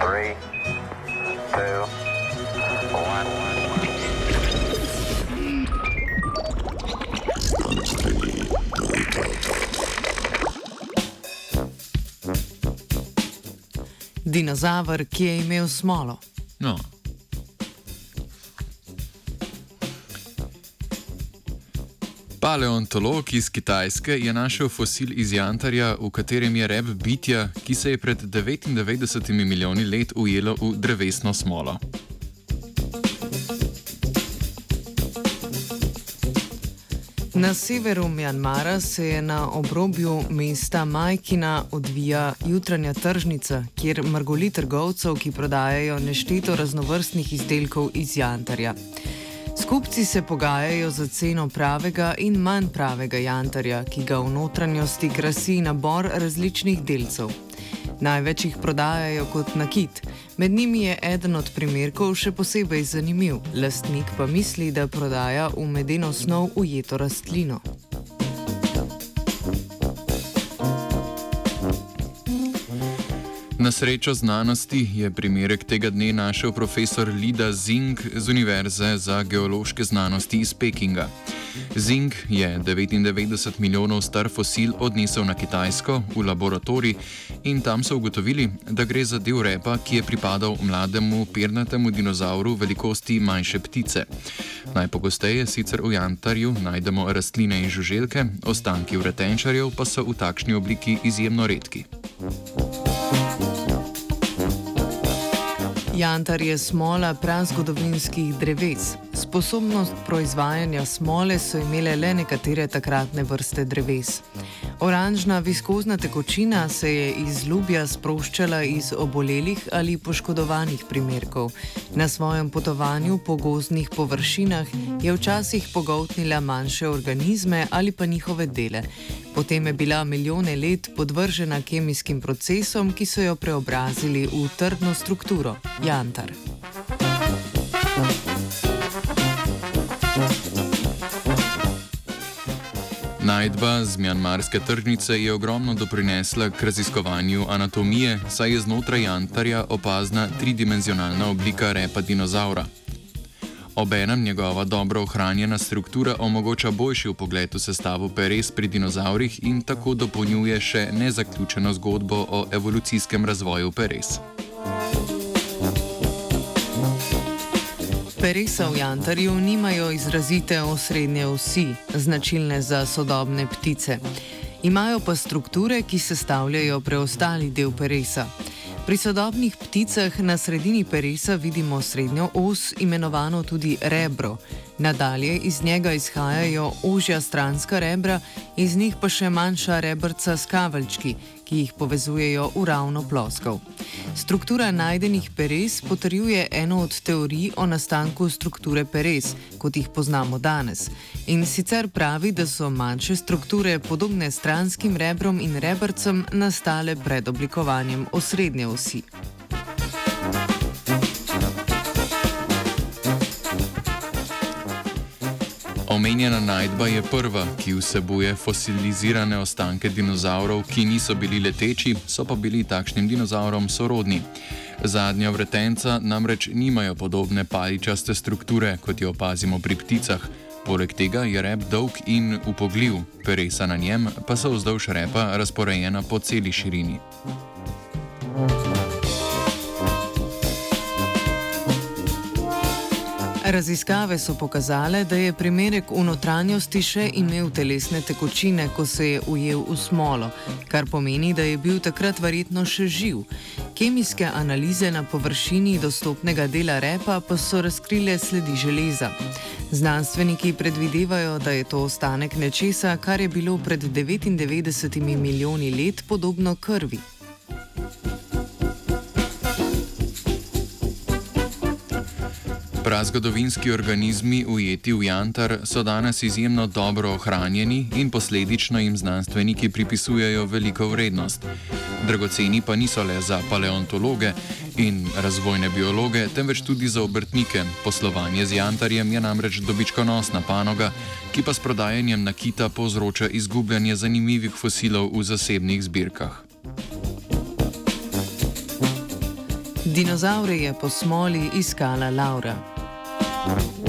Three, two, one. Dinozaver, ki je imel smolo. No. Paleontolog iz Kitajske je našel fosil iz jantarja, v katerem je rep bitja, ki se je pred 99 milijoni let ujelo v drevesno smolo. Na severu Mjanmara se je na obrobju mesta Majkina odvija jutranja tržnica, kjer mrgoli trgovcev, ki prodajajo nešteto raznovrstnih izdelkov iz jantarja. Skupci se pogajajo za ceno pravega in manj pravega jantarja, ki ga v notranjosti krasi nabor različnih delcev. Največ jih prodajajo kot nakit. Med njimi je eden od primerkov še posebej zanimiv. Lastnik pa misli, da prodaja v medeno snov ujeto rastlino. Na srečo znanosti je primerek tega dne našel profesor Lida Zing z Univerze za geološke znanosti iz Pekinga. Zing je 99 milijonov star fosil odnesel na Kitajsko v laboratorij in tam so ugotovili, da gre za del repa, ki je pripadal mlademu pernatemu dinozauru velikosti manjše ptice. Najpogosteje sicer v jantarju najdemo rastline in žuželke, ostanki vretenčarjev pa so v takšni obliki izjemno redki. Jantar je smola prazgodovinskih dreves. Sposobnost proizvajanja smole so imele le nekatere takratne vrste dreves. Oranžna viskozna tekočina se je iz lubja sproščala iz obolelih ali poškodovanih primerkov. Na svojem potovanju po gozdnih površinah je včasih pogoltnila manjše organizme ali pa njihove dele. Potem je bila milijone let podvržena kemijskim procesom, ki so jo preobrazili v trdno strukturo jantar. Najdba z mjanmarske tržnice je ogromno doprinesla k raziskovanju anatomije, saj je znotraj jantarja opazna tridimenzionalna oblika repa dinozaura. Obenem njegova dobro ohranjena struktura omogoča boljši pogled v sestavo peres pri dinozaurih in tako dopolnjuje še nezaključeno zgodbo o evolucijskem razvoju peres. Peresa v jantarju nimajo izrazite osrednje osi, značilne za sodobne ptice. Imajo pa strukture, ki sestavljajo preostali del peresa. Pri sodobnih pticah na sredini peresa vidimo srednjo os, imenovano tudi rebro. Nadalje iz njega izhajajo ožja stranska rebra, iz njih pa še manjša rebrca s kaveljčki, ki jih povezujejo v ravno ploskov. Struktura najdenih peres potrjuje eno od teorij o nastanku strukture peres, kot jih poznamo danes. In sicer pravi, da so manjše strukture, podobne stranskim rebrom in rebrcem, nastale pred oblikovanjem osrednje osi. Omenjena najdba je prva, ki vsebuje fosilizirane ostanke dinozaurov, ki niso bili leteči, so pa bili takšnim dinozaurom sorodni. Zadnja vretenca namreč nimajo podobne paličaste strukture, kot jo opazimo pri pticah. Poleg tega je rep dolg in upogljiv, peresa na njem pa so vzdolž repa razporejena po celi širini. Raziskave so pokazale, da je primerek v notranjosti še imel telesne tekočine, ko se je ujel v smolo, kar pomeni, da je bil takrat verjetno še živ. Kemijske analize na površini dostopnega dela repa pa so razkrile sledi železa. Znanstveniki predvidevajo, da je to ostanek nečesa, kar je bilo pred 99 milijoni let podobno krvi. Prazgodovinski organizmi ujeti v jantar so danes izjemno dobro ohranjeni in posledično jim znanstveniki pripisujejo veliko vrednost. Dragoceni pa niso le za paleontologe in razvojne biologe, temveč tudi za obrtnike. Poslovanje z jantarjem je namreč dobičkonosna panoga, ki pa s prodajanjem nakita povzroča izgubljanje zanimivih fosilov v zasebnih zbirkah. Dinozaure je po smoli iskala Laura. Thank you.